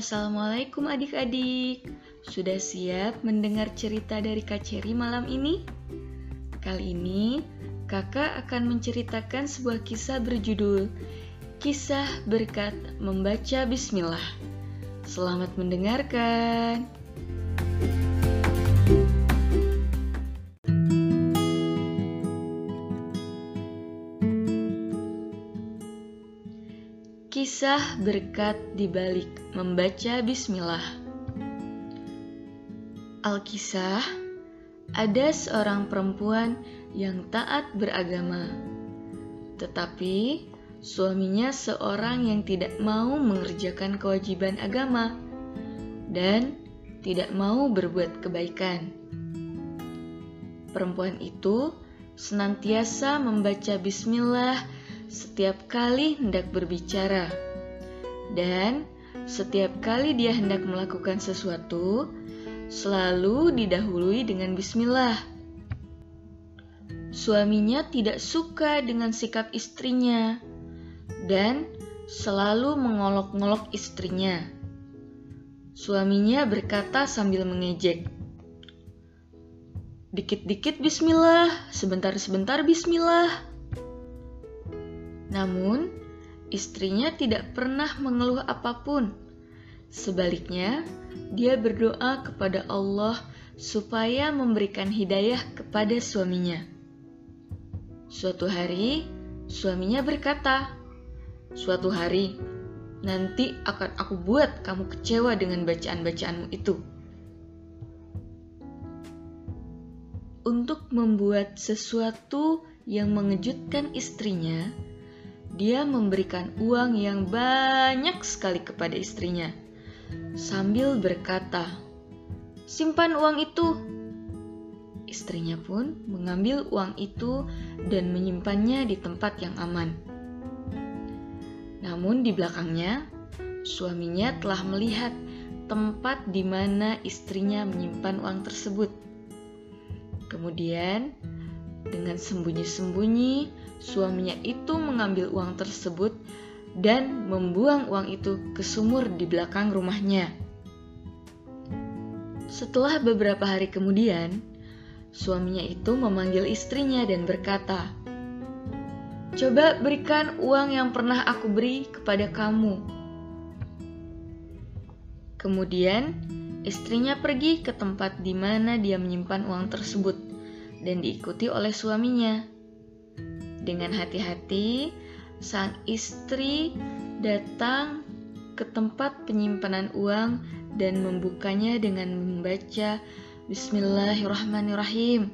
Assalamualaikum adik-adik. Sudah siap mendengar cerita dari Kak Ceri malam ini? Kali ini kakak akan menceritakan sebuah kisah berjudul Kisah Berkat Membaca Bismillah. Selamat mendengarkan Kisah berkat di balik membaca bismillah. Alkisah, ada seorang perempuan yang taat beragama. Tetapi suaminya seorang yang tidak mau mengerjakan kewajiban agama dan tidak mau berbuat kebaikan. Perempuan itu senantiasa membaca bismillah setiap kali hendak berbicara, dan setiap kali dia hendak melakukan sesuatu, selalu didahului dengan bismillah. Suaminya tidak suka dengan sikap istrinya dan selalu mengolok-ngolok istrinya. Suaminya berkata sambil mengejek, "Dikit-dikit bismillah, sebentar-sebentar bismillah." Namun, istrinya tidak pernah mengeluh apa pun. Sebaliknya, dia berdoa kepada Allah supaya memberikan hidayah kepada suaminya. Suatu hari, suaminya berkata, "Suatu hari nanti akan aku buat kamu kecewa dengan bacaan-bacaanmu itu." Untuk membuat sesuatu yang mengejutkan istrinya, dia memberikan uang yang banyak sekali kepada istrinya, sambil berkata, "Simpan uang itu." Istrinya pun mengambil uang itu dan menyimpannya di tempat yang aman. Namun, di belakangnya, suaminya telah melihat tempat di mana istrinya menyimpan uang tersebut. Kemudian, dengan sembunyi-sembunyi, suaminya itu mengambil uang tersebut dan membuang uang itu ke sumur di belakang rumahnya. Setelah beberapa hari kemudian, suaminya itu memanggil istrinya dan berkata, "Coba berikan uang yang pernah aku beri kepada kamu." Kemudian, istrinya pergi ke tempat di mana dia menyimpan uang tersebut dan diikuti oleh suaminya. Dengan hati-hati, sang istri datang ke tempat penyimpanan uang dan membukanya dengan membaca Bismillahirrahmanirrahim.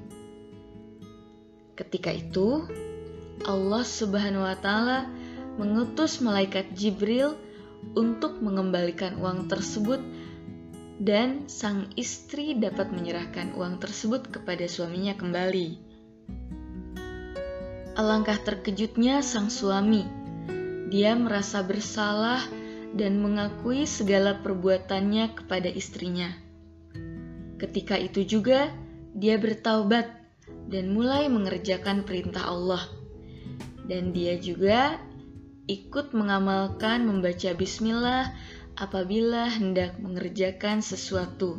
Ketika itu, Allah Subhanahu wa Ta'ala mengutus malaikat Jibril untuk mengembalikan uang tersebut, dan sang istri dapat menyerahkan uang tersebut kepada suaminya kembali. Alangkah terkejutnya sang suami. Dia merasa bersalah dan mengakui segala perbuatannya kepada istrinya. Ketika itu juga dia bertaubat dan mulai mengerjakan perintah Allah. Dan dia juga ikut mengamalkan membaca bismillah apabila hendak mengerjakan sesuatu.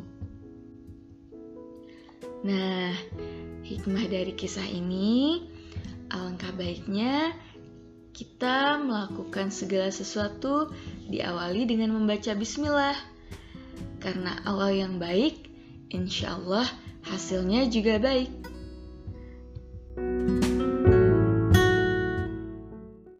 Nah, hikmah dari kisah ini Alangkah baiknya kita melakukan segala sesuatu diawali dengan membaca bismillah. Karena awal yang baik, insya Allah hasilnya juga baik. thank you